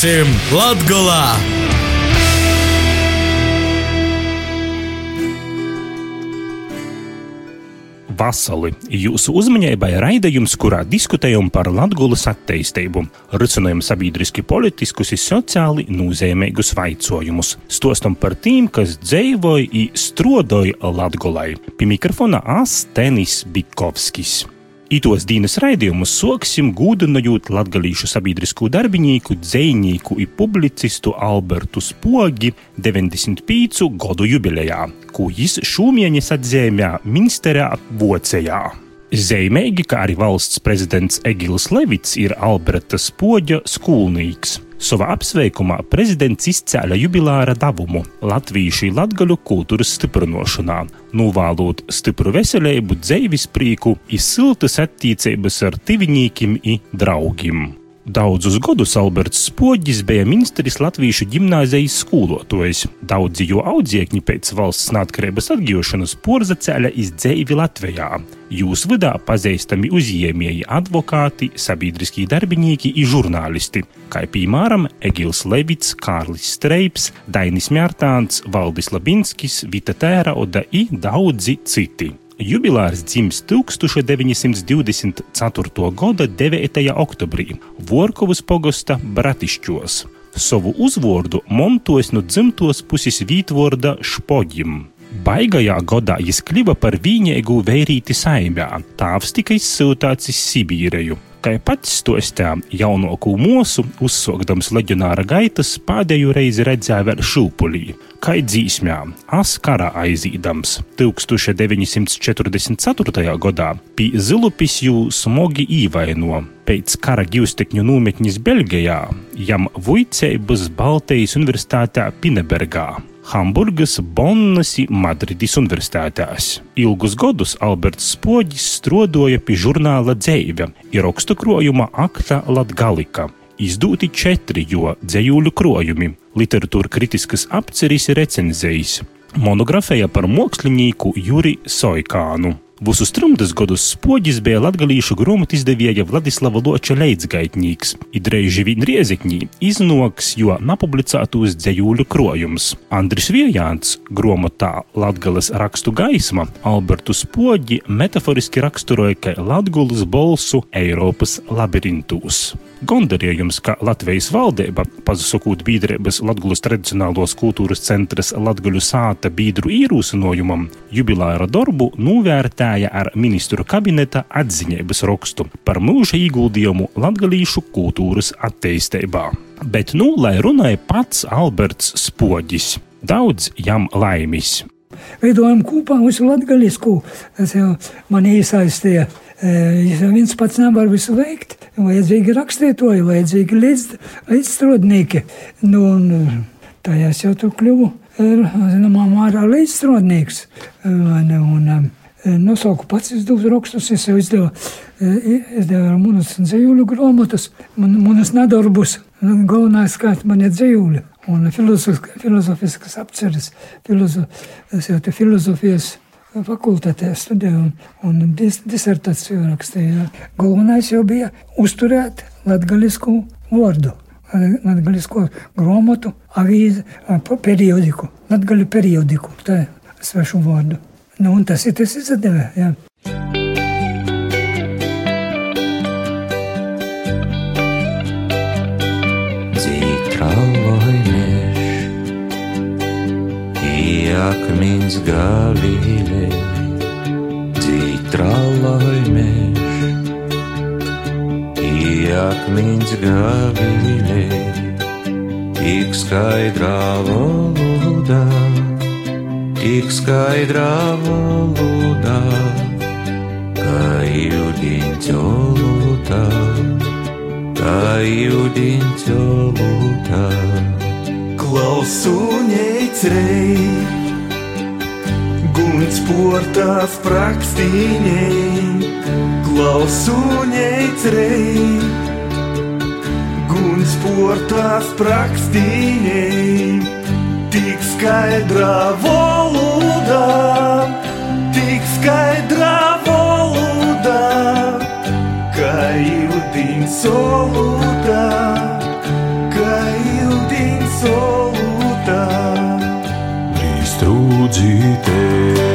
Būsim Latgolā! Vasali. Jūsu uzmanībai raidījums, kurā diskutējam par Latvijas attīstību, risinām sabiedriski politiskus un sociāli nozīmīgus jautājumus, stostam par tiem, kas dzīvoja un strodoja Latvijai. Pie mikrofona Astenis Bikovskis. Itos dienas raidījumus soksim gūdinojot latgalīšu sabiedrisko darbinieku, dzējnieku un publicistu Albertu Spogi 95 gadu jubilejā, ko jis šūmieņas atzīmē ministrā Vocejā. Zeimēgi, kā arī valsts prezidents Egils Levits, ir Alberta Spoģa skolnieks. Savā apsveikumā prezidents izcēla jubilāra devumu Latviešu latgaļu kultūras stiprināšanā, novēlot stipru veselību, dzīves prieku, izsiltas attiecības ar tuviniekiem un draugiem. Daudzus gadus Alberts Spoģis bija ministrs Latviešu gimnāzijas skolotājs. Daudzi jo audziekņi pēc valsts neatkarības atgūšanas porzacēļa izdzīvi Latvijā. Jūs vidā pazīstami uzņēmēji, advokāti, sabiedriskie darbinieki un žurnālisti, kā piemēram Egils Levits, Kārlis Streips, Dainis Mjārtāns, Valdis Labinskis, Vita Tēra Oda un daudzi citi. Jubilārs dzimis 1924. gada 9. oktobrī Vorkovas pogosta Bratišķos. Savu uzvārdu montos no dzimtos puses vītvorda Špoģim. Baigajā gadā jis kļuva par vienīgu vērīti saimē. Tāvs tika izsūtāts uz Sibīriju. Kā pats stostā jaunāko mūsu, uzsākdams leģionāra gaitas, pēdējo reizi redzēja vēl šūpulī, kā dzīsmā, askarā aizīdams. 1944. gadā pie Zilupis jū smogi īvaino. Pēc kara gīvstekņu nometņas Beļģijā jam vuicēbas Baltijas universitātē Pinebergā. Hamburgas, Bonnas Madrides universitātēs. Ilgus gadus Alberts Spoģis strodoja pie žurnāla Dzēve, ir rakstu krojuma akta Latgalika. Izdoti četri jo dzējuļu krojumi, literatūra kritiskas apceris recenzijas, monogrāfija par mākslinieku Juri Soikānu. Visus trumdas gadus spoģis bija latgalīšu grāmatu izdevēja Vladislava Loča leidzgaitnīgs. Idreiži vien riezekņī iznoks, jo napublicētos dzējūļu krojums. Andris Viejāns grāmatā Latgales rakstu gaisma Albertu Spoģi metaforiski raksturoja kā Latgulas bolsu Eiropas labirintūs. Gondarījums, ka Latvijas valdība, pazasakot biedrības Latvijas tradicionālos kultūras centras Latvijas sāta biedru īrūsinojumam, jubilāra darbu novērtēja ar ministru kabineta atziņības rakstu par mūža ieguldījumu latgalīšu kultūras attīstībā. Bet nu, lai runāja pats Alberts Spoģis, daudz jam laimis. Veidojam kopā visu latgaļisku, tas jau man iesaistīja. Ja viens pats nevar visu veikt, vajadzīgi rakstītoji, vajadzīgi līdz, līdzstrādnieki. Nu, un, tā jau tur kļuvu, zināmā mērā līdzstrādnieks. Un, un, Nosauku pats izdevus rakstus, es jau izdevu, izdevu manas dzīvuļu grāmatas, man, manas nedarbus. Galvenais skaits man ir dzīvuļi un filozofiskas apceres, filozo, filozofijas fakultātē studēju un, un dis, disertāciju rakstīju. Galvenais jau bija uzturēt latgalisku vārdu. Latgalisko grāmatu, avīzi, periodiku, latgaļu periodiku, tā svešu vārdu. Nu, un tas ir tas izdevē, jā. akmens galīlē, citra laimēš. Akmens galīlē, tik skaidrā valodā, tik skaidrā valodā, kā jūdiņš olūtā, kā jūdiņš olūtā. Klausu ņēcrei Guņš portās prakstīņei, klausuņei trei. Guņš portās prakstīņei, tik skaidrā valodā, tik skaidrā valodā, kā jūtīns solūdā, de ter.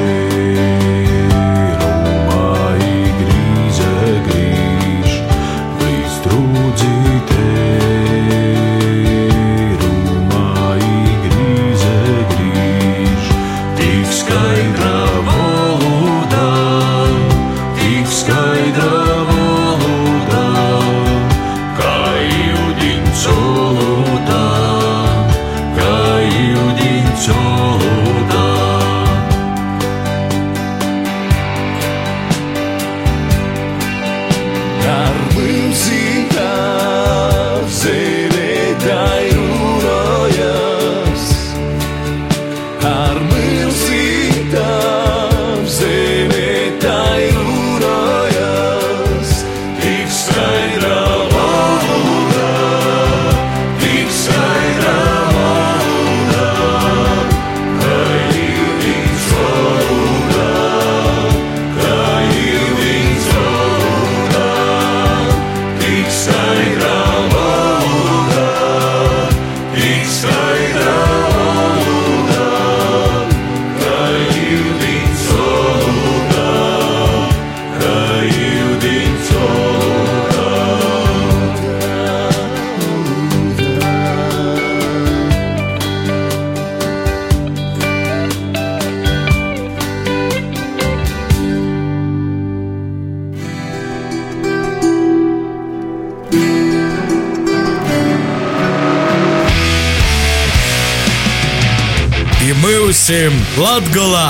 Būsim Latgolā!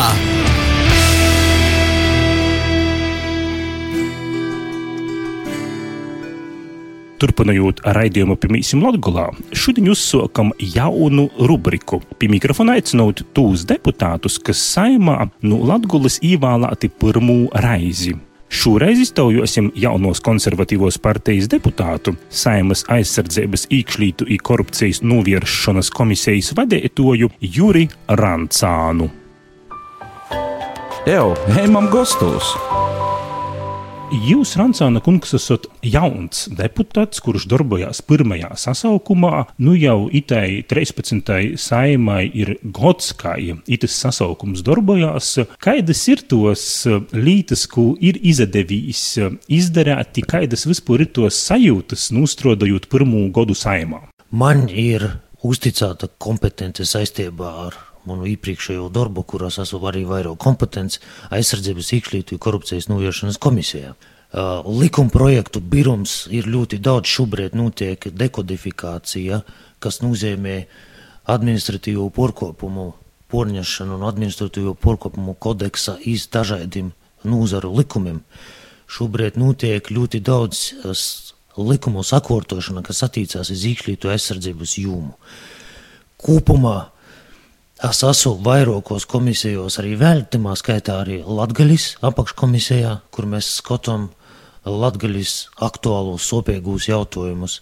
Turpinot raidījumu pie Mīsīm Latvijā, šodien uzsākam jaunu rubriku. Pie mikrofona aicinot tūs deputātus, kas saimā no Latvijas ievēlēti pirmo reizi. Šoreiz iztaujosim jaunos konservatīvos partijas deputātu, Saimas aizsardzības īkšķītu un korupcijas novēršanas komisijas vadītāju Juri Rancānu. Jau, ejam gastos! Jūs, Rancāna kungs, esat jauns deputāts, kurš darbojās pirmajā sasaukumā. Nu jau itai 13. saimai ir gods, kā itas sasaukums darbojās. Kādas ir tos lītas, ko ir izdevījis izdarīt, kādas vispār ir tos sajūtas, nostrodojot pirmo godu saimā? Man ir uzticēta kompetence saistībā ar manu iepriekšējo darbu, kurās esmu arī vairāk kompetents aizsardzības iekšlietu korupcijas novēršanas komisijā. Uh, likuma projektu birums ir ļoti daudz šobrīd notiek dekodifikācija, kas nozīmē administratīvo porkopumu porņašanu un administratīvo porkopumu kodeksa iz dažādiem nūzaru likumiem. Šobrīd notiek ļoti daudz likumu sakārtošana, kas attiecās uz iekšlietu aizsardzības jūmu. Kopumā Es esmu vairākos komisijos arī vēl, skaitā arī Latvijas apakškomisijā, kur mēs skatām Latvijas aktuālos sopīgos jautājumus.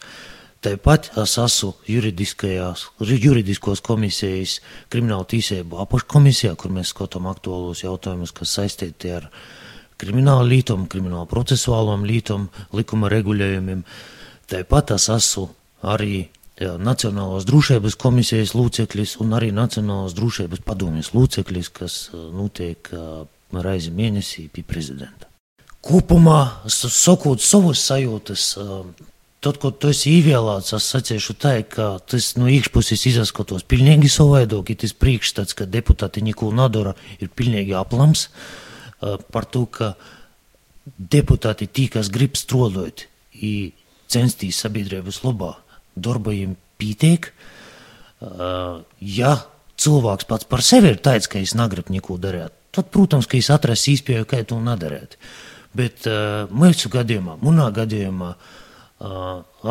Tāpat es esmu juridiskos komisijas krimināla tīsību apakškomisijā, kur mēs skatām aktuālos jautājumus, kas saistīti ar kriminālu lītumu, kriminālu procesuālām lītumu, likuma regulējumiem. Tāpat es esmu arī jā, Nacionālās drošības komisijas loceklis un arī Nacionālās drošības padomjas loceklis, kas notiek reizi mēnesī pie prezidenta. Kopumā, sakot savas sajūtas, tad, kad tu esi ievēlēts, es sacīšu tā, ka tas no iekšpuses izskatos pilnīgi savādāk, tas priekšstats, ka deputāti neko nedara, ir pilnīgi aplams par to, ka deputāti tī, kas grib strādāt, censties sabiedrības labā darbajiem pietiek. Ja cilvēks pats par sevi ir teicis, ka es negribu neko darīt, tad, protams, ka es atrastu īspēju, kā to nedarīt. Bet mūsu gadījumā, manā gadījumā,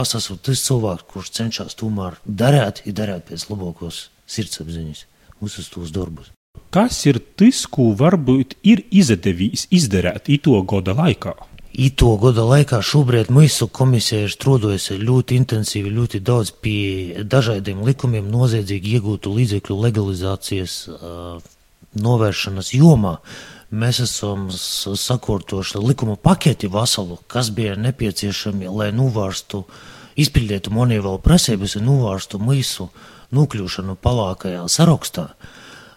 es esmu tas cilvēks, kurš cenšas tomēr darīt, ir darīt pēc labākos sirdsapziņas, mūsu tos darbus. Kas ir tas, ko varbūt ir izdevies izdarīt ito gada laikā? Ito gada laikā šobrīd mūsu komisija ir strādājusi ļoti intensīvi, ļoti daudz pie dažādiem likumiem, noziedzīgi iegūtu līdzekļu legalizācijas uh, novēršanas jomā. Mēs esam sakārtojuši likuma paketi veselu, kas bija nepieciešami, lai novērstu, izpildītu monēvēlu prasības un novērstu mūsu nokļūšanu palākajā sarakstā.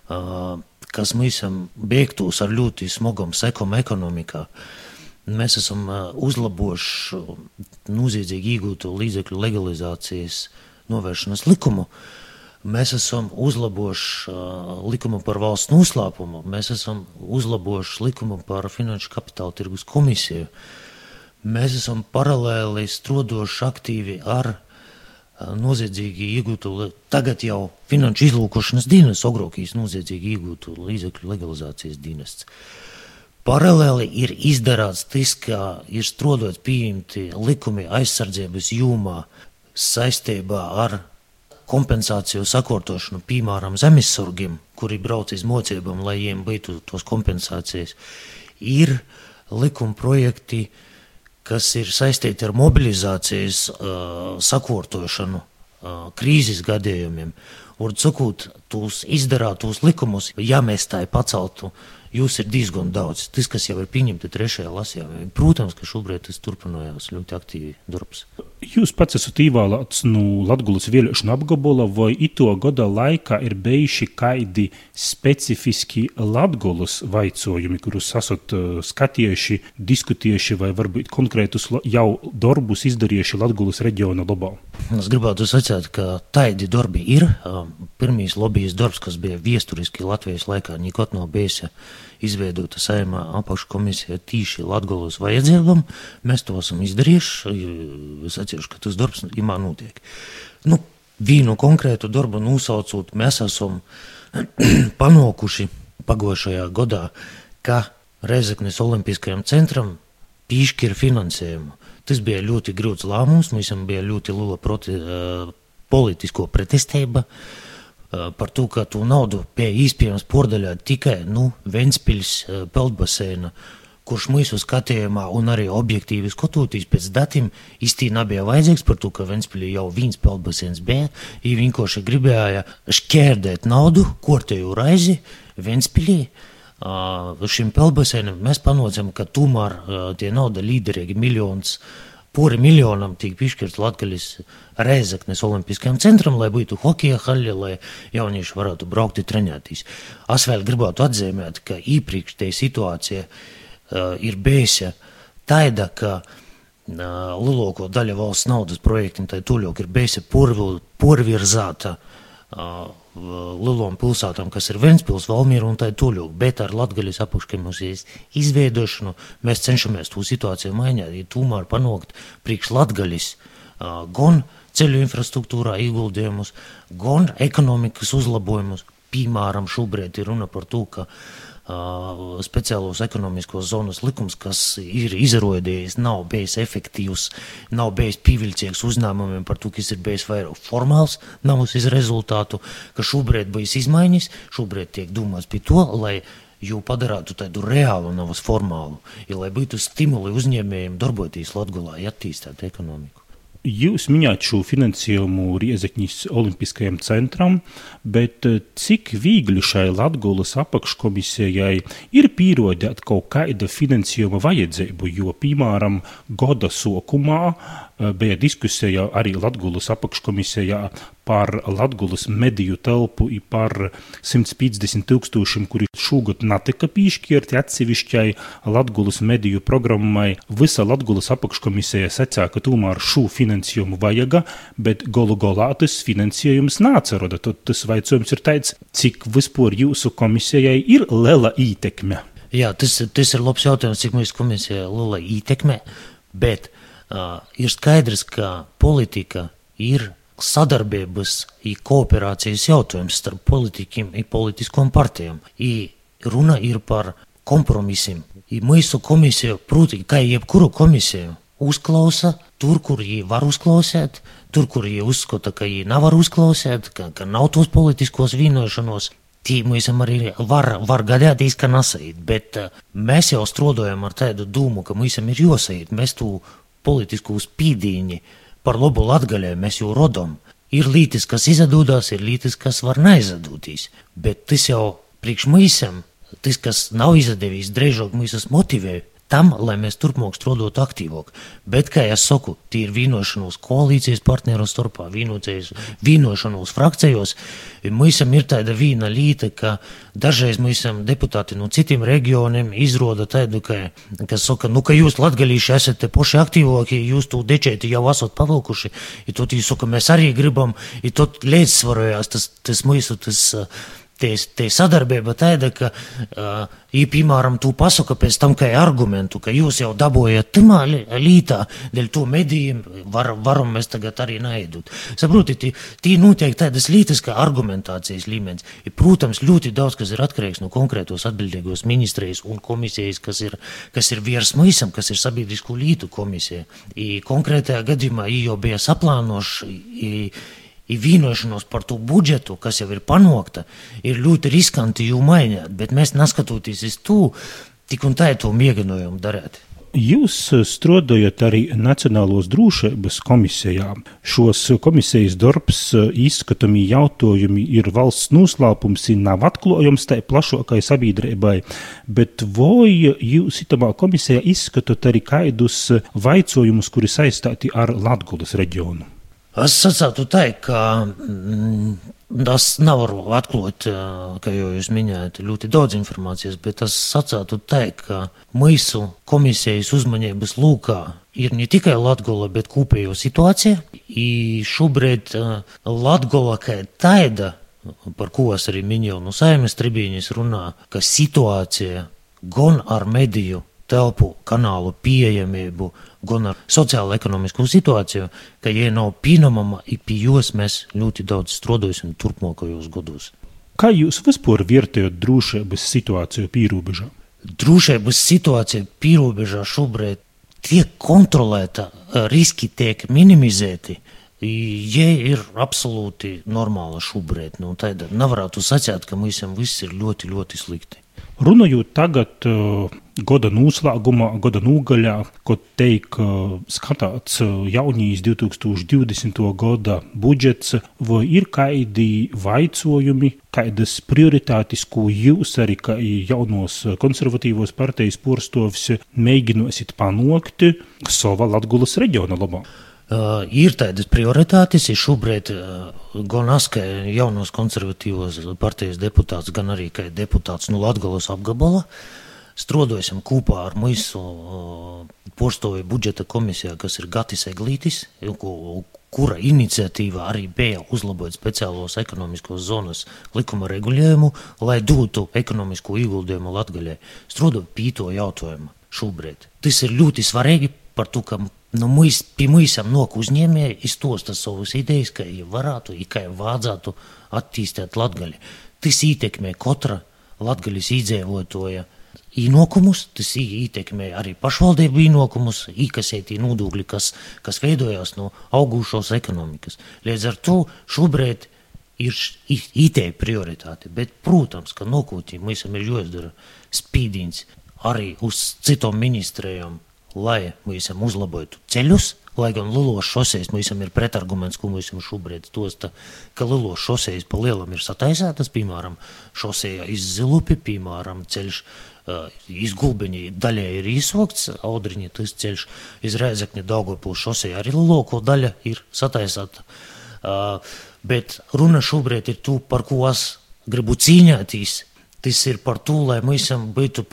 Uh, kas mūsam beigtos ar ļoti smagam sekom ekonomikā. Mēs esam uh, uzlabojuši noziedzīgi iegūto līdzekļu legalizācijas novēršanas likumu. Mēs esam uzlabojuši uh, likumu par valsts noslēpumu, mēs esam uzlabojuši likumu par finanšu kapitāla tirgus komisiju. Mēs esam paralēli strodoši aktīvi ar noziedzīgi iegūtu, tagad jau finanšu izlūkošanas dienas, Ogrokijas noziedzīgi iegūtu līdzekļu legalizācijas dienests. Paralēli ir izdarāts tas, ka ir strodots pieņemti likumi aizsardzības jūmā saistībā ar kompensāciju sakortošanu, piemēram, zemesurgiem, kuri brauc iz mocībām, lai viņiem būtu tos kompensācijas. Ir likuma projekti, kas ir saistīti ar mobilizācijas uh, sakārtošanu uh, krīzes gadījumiem. Un cikot tos izdarātos likumus, ja mēs tā paceltu, jūs ir diezgan daudz. Tas, kas jau ir pieņemts trešajā lasījā, protams, ka šobrīd tas turpinājās ļoti aktīvi darbs. Jūs pats esat ievēlēts no nu, Latvijas vēlēšanu apgabala, vai ito gada laikā ir bijuši kādi specifiski Latvijas vaicojumi, kurus esat uh, skatījuši, diskutējuši, vai varbūt konkrētus jau darbus izdarījuši Latvijas reģiona labā? Es gribētu sacīt, ka tādi darbi ir. Pirmīs lobbyjas darbs, kas bija viesturiski Latvijas laikā, nekot nav bijis izveidota saimā apakškomisija tīši Latgolas vajadzībām. Mēs to esam izdarījuši. Es atceros, ka tas darbs imā notiek. Nu, vienu konkrētu darbu nosaucot, mēs esam panokuši pagošajā gadā, ka Rezeknes Olimpiskajam centram piešķir finansējumu. Tas bija ļoti grūts lēmums, mums bija ļoti liela proti, uh, politisko pretestība. Uh, par to, ka to naudu bija iespējams pordaļāt tikai nu, Ventspils peldbaseina, kurš mūsu skatījumā un arī objektīvi skatoties pēc datiem īstenībā nebija vajadzīgs par to, ka Ventspilī jau viens peldbaseins bija, viņi vienkārši gribēja šķērdēt naudu kortēju raizi Ventspilī. Šim peldbaseinam mēs panācām, ka tomēr tie nauda līderīgi miljons uh, puri miljonam tiek piešķirts Latgaļas Reizeknes olimpiskajam centram, lai būtu hokeja haļa, lai jaunieši varētu braukt un treņēties. Es vēl gribētu atzīmēt, ka iepriekš te situācija uh, ir bijusi taida, ka uh, lielāko daļu valsts naudas projektiem tai tuļok ir bijusi porvirzāta uh, lielām pilsētām, kas ir Ventspils, Valmiera un tā tuļūk, bet ar Latgaļas apakškomisijas izveidošanu mēs cenšamies to situāciju mainīt, ja tūmēr panākt priekš Latgaļas gan ceļu infrastruktūrā ieguldījumus, gan ekonomikas uzlabojumus. Piemēram, šobrīd ir runa par to, ka uh, speciālos ekonomiskos zonas likums, kas ir izrādījies, nav bijis efektīvs, nav bijis pievilcīgs uzņēmumiem par to, kas ir bijis vairāk formāls, nav uz rezultātu, ka šobrīd bijis izmaiņas, šobrīd tiek domāts pie to, lai jau padarītu tādu reālu, nevis formālu, ja lai būtu stimuli uzņēmējiem darboties Latvijā, attīstīt ekonomiku. Jūs minējāt šo finansējumu Riezekņas Olimpiskajam centram, bet eh, cik viegli šai Latgulas apakškomisijai ir pierodēt kaut kāda finansējuma vajadzību, jo, piemēram, goda sokumā Eh, bija diskusija arī Latvijas apakškomisijā par Latvijas mediju telpu un par 150 tūkstošiem, kuri šogad netika piešķirti atsevišķai Latvijas mediju programmai. Visa Latvijas apakškomisija secināja, ka tomēr šo finansējumu vajag, bet golu galā tas finansējums nāca. Tad tas jautājums ir tāds, cik vispār jūsu komisijai ir liela ietekme? Jā, tas, tas ir labs jautājums, cik mūsu komisijai ir liela ietekme. Bet uh, ir skaidrs, ka politika ir sadarbības un kooperācijas jautājums starp politiķiem un politiskām partijām. I runa ir par kompromisiem. I mūsu komisija, proti, kā jebkuru komisiju, uzklausa tur, kur viņi var uzklausīt, tur, kur viņi uzskata, ka viņi nevar uzklausīt, ka, ka nav tos politiskos vienošanos. Tī mums arī var, var gadīties, ka nesait, bet mēs jau strādājam ar tādu domu, ka mums ir jāsait. Mēs to politisku spīdīņi par labu latgaļai mēs jau rodam. Ir lītis, kas izdodas, ir lītis, kas var neizdoties. Bet tas jau priekš mūsam, tas, kas nav izdevies, drīzāk mūs motivē tam, lai mēs turpmāk strādātu aktīvāk. Bet, kā jau saku, tie ir vienošanās koalīcijas partneru starpā, vienošanās frakcijos. Mums ir tāda viena līta, ka dažreiz mums deputāti no citiem reģioniem izrāda tādu, ka, kas saka, nu, ka jūs latgalīši esat te paši aktīvākie, jūs to dečēti jau esat pavilkuši, un tad jūs saka, mēs arī gribam, un tad līdzsvarojās tas, tas mūsu, tas. Uh, Tie, tie sadarbība tāda, ka, uh, ja, piemēram, tu pasaka pēc tam, kā argumentu, ka jūs jau dabojat timā lītā, dēļ to medijiem, var, varam mēs tagad arī naidot. Saprotiet, tī notiek tādas lītas, kā argumentācijas līmenis. I, protams, ļoti daudz, kas ir atkarīgs no konkrētos atbildīgos ministrijas un komisijas, kas ir, kas ir virs mīsam, kas ir sabiedrisku lītu komisija. I, konkrētajā gadījumā, ja jau bija saplānoši, ir vienošanos par to budžetu, kas jau ir panākta, ir ļoti riskanti jau mainīt, bet mēs neskatoties uz to, tik un tā to mēģinājām darīt. Jūs strādājat arī Nacionālos drošības komisijā. Šos komisijas darbs izskatāmie jautājumi ir valsts noslēpums, nav atklājums tai plašākai sabiedrībai, bet vai jūs itamā komisijā izskatāt arī kaidus vaicojumus, kuri saistīti ar Latgulas reģionu? Es sacītu tā, ka mm, es nevaru atklāt, ka jau jūs minējāt ļoti daudz informācijas, bet es sacītu tā, ka mūsu komisijas uzmanības lūkā ir ne tikai Latgola, bet kopējo situācija. I šobrīd Latgola kā taida, par ko es arī minēju no saimnes tribīņas runā, ka situācija gan ar mediju telpu kanālu pieejamību, gan ar sociālo-ekonomisko situāciju, ka, ja nav pieņemama, pie jos mēs ļoti daudz strādāsim turpmākajos gados. Kā jūs vispār vērtējat drošības situāciju pīrābežā? Drošības situācija pīrābežā šobrīd tiek kontrolēta, riski tiek minimizēti. Ja ir absolūti normāla šobrīd, nu, tad nevarētu sacīt, ka mums viss ir ļoti, ļoti slikti. Runājot tagad uh, gada noslēgumā, gada nogaļā, kad tiek uh, skatīts uh, jaunīs 2020. gada budžets, vai ir kādi vaicojumi, kādas prioritātes, ko jūs arī kā jaunos konservatīvos partijas porstovs mēģināsiet panākt savā Latgulas reģiona labā? Uh, ir tādas prioritātes, ir šobrīd uh, gan es, kā jaunos konservatīvos partijas deputāts, gan arī kā deputāts no Latgalas apgabala. Strādājam kopā ar mūsu uh, postoju budžeta komisijā, kas ir Gatis Eglītis, kura iniciatīva arī bija uzlabot speciālos ekonomiskos zonas likuma regulējumu, lai dotu ekonomisko ieguldījumu Latgaļai. Strādājot pie to jautājumu šobrīd. Tas ir ļoti svarīgi par to, ka nu, mēs, mums nok uzņēmēji iztosta savas idejas, ka ja varētu, kā vajadzētu attīstīt latgali. Tas ietekmē katra latgaļas iedzīvotāja īnokumus, tas ietekmē arī pašvaldību īnokumus, īkasētī nodokļi, kas, kas veidojās no augušos ekonomikas. Līdz ar to šobrīd ir IT prioritāte, bet, protams, ka nokūtī mums ir jāizdara spīdīns arī uz citām ministrijām, lai mēs uzlabotu ceļus, lai gan Lilos šoseis mums ir pretarguments, ko mums šobrīd tosta, ka Lilos šoseis pa lielam ir sataisētas, piemēram, šoseja iz Zilupi, piemēram, ceļš uh, iz Gulbeņa daļai ir izsokts, Audriņa tas ceļš iz Rēzekņa Daugavpils šoseja arī Liloko daļa ir sataisēta. Uh, bet runa šobrīd ir tu, par ko es gribu cīņāties, tas ir par to, lai mēs būtu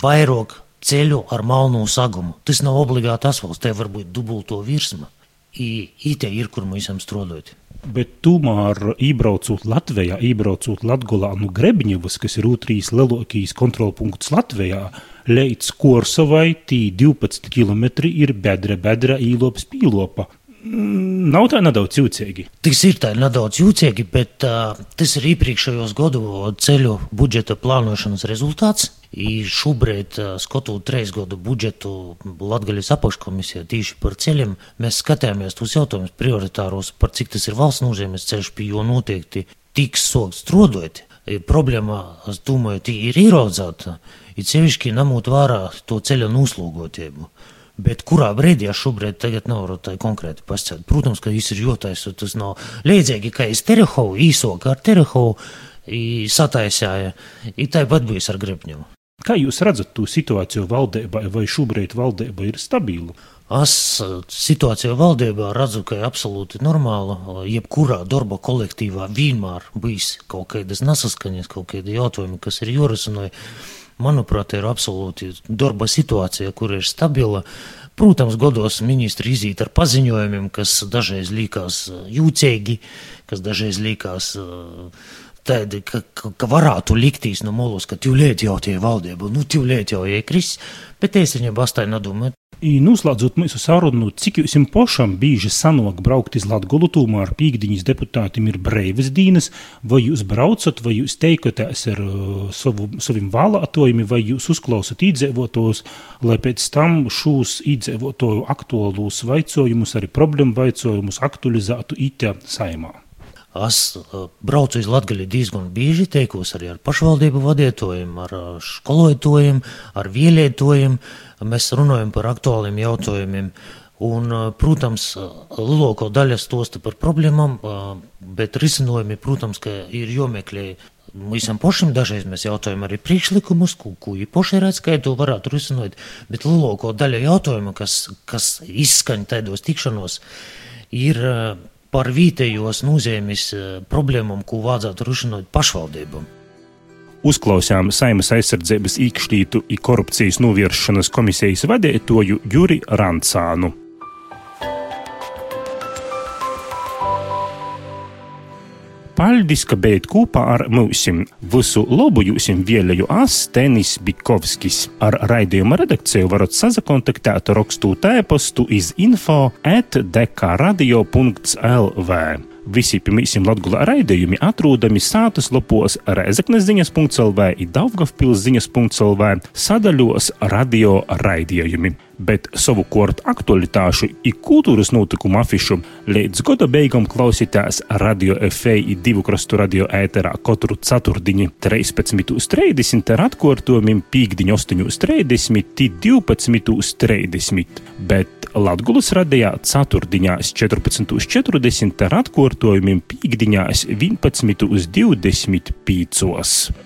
vairāk ceļu ar malnu sagumu. Tas nav obligāti asfalts, te var būt dubulto virsma. I, IT ir, kur mēs esam strādājot. Bet tomēr, iebraucot Latvijā, iebraucot Latvijā no Grebņevas, kas ir otrs lielākais kontrolpunkts Latvijā, līdz Korsovai, tī 12 km ir bedra, bedra, īlopas, pīlopa. Mm, nav tā nedaudz jūtīgi. Tas ir tā nedaudz jūtīgi, bet uh, tas ir iepriekšējos gadu ceļu budžeta plānošanas rezultāts. I šobrīd, uh, skatot trīs gadu budžetu Latvijas apakškomisijā tieši par ceļiem, mēs skatījāmies tos jautājumus prioritāros, par cik tas ir valsts nozīmes ceļš, pie jo noteikti tiks sokt strodot. Problēma, es domāju, ir ieraudzēta, ir sevišķi ņemot vērā to ceļa noslūgotību. Bet kurā brīdī es šobrīd nevaru tā konkrēti pasakāt? Protams, ka viss ir jūtais, tas nav līdzīgi, ka es Terehovu īsoku ar Terehovu sataisīju, tāpat bijis ar Gribņevu. Kā jūs redzat to situāciju valdībā, vai šobrīd valdība ir stabila? Es situāciju valdībā redzu, ka ir absolūti normāla. Jebkurā darba kolektīvā vienmēr bijis kaut kādas nesaskaņas, kaut kādi jautājumi, kas ir jārisina. Manuprāt, ir absolūti darba situācija, kur ir stabila. Protams, godos ministri izīt ar paziņojumiem, kas dažreiz likās jūtīgi, kas dažreiz likās tādi, ka, ka, ka varētu liktīs no molos, ka tūlīt jau tie valdība, nu tūlīt jau iekris, bet es viņam bastāju nedomāju. Noslēdzot mūsu sarunu, cik jums pašam bieži sanāk braukt uz Latviju, tomēr pīkdiņas deputātiem ir brīvas dienas, vai jūs braucat, vai jūs teikaties ar uh, savu, saviem vēlētojumiem, vai jūs uzklausat iedzīvotājus, lai pēc tam šos iedzīvotāju aktuālos vaicojumus, arī problēmu vaicojumus aktualizētu IT saimā. Es braucu uz Latviju diezgan bieži, teikos arī ar pašvaldību vadītājiem, ar skolotājiem, ar vielietojiem. Mēs runājam par aktuāliem jautājumiem. Un, protams, lielāko daļu stosta par problēmām, bet risinājumi, protams, ir jāmeklē visam pašam. Dažreiz mēs jautājam arī priekšlikumus, ko, ko īpaši redz, kā to varētu risināt. Bet lielāko daļu jautājumu, kas, kas izskan tādos tikšanos, ir par vietējos nozīmes eh, problēmām, ko vajadzētu risināt pašvaldībām. Uzklausām Saimas aizsardzības īkšķītu un korupcijas novēršanas komisijas vadītāju Juri Rancānu. Paldies, ka bijat kopā ar mums. Visu labu jums vēlēju es, Tenis Bikovskis. Ar raidījuma redakciju varat sazakontaktēt rakstot e-pastu iz info at dekradio.lv. Visi pirmīsim Latvijas raidījumi atrodami sātas lapos Reizeknes ziņas.lv, Daugavpils ziņas.lv, sadaļos radio raidījumi bet savukārt aktualitāšu un kultūras notikumu afišu līdz gada beigām klausītās radio FEI divu krastu radio ēterā katru ceturtdiņu 13.30 ar atkārtojumiem pīkdiņu 8.30 12.30, bet Latgulas radījā ceturtdiņās 14.40 ar atkārtojumiem pīkdiņās 11.25.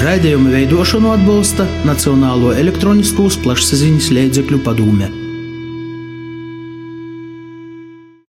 Raidījuma veidošanu atbalsta Nacionālo elektronisko plašsaziņas līdzekļu padome.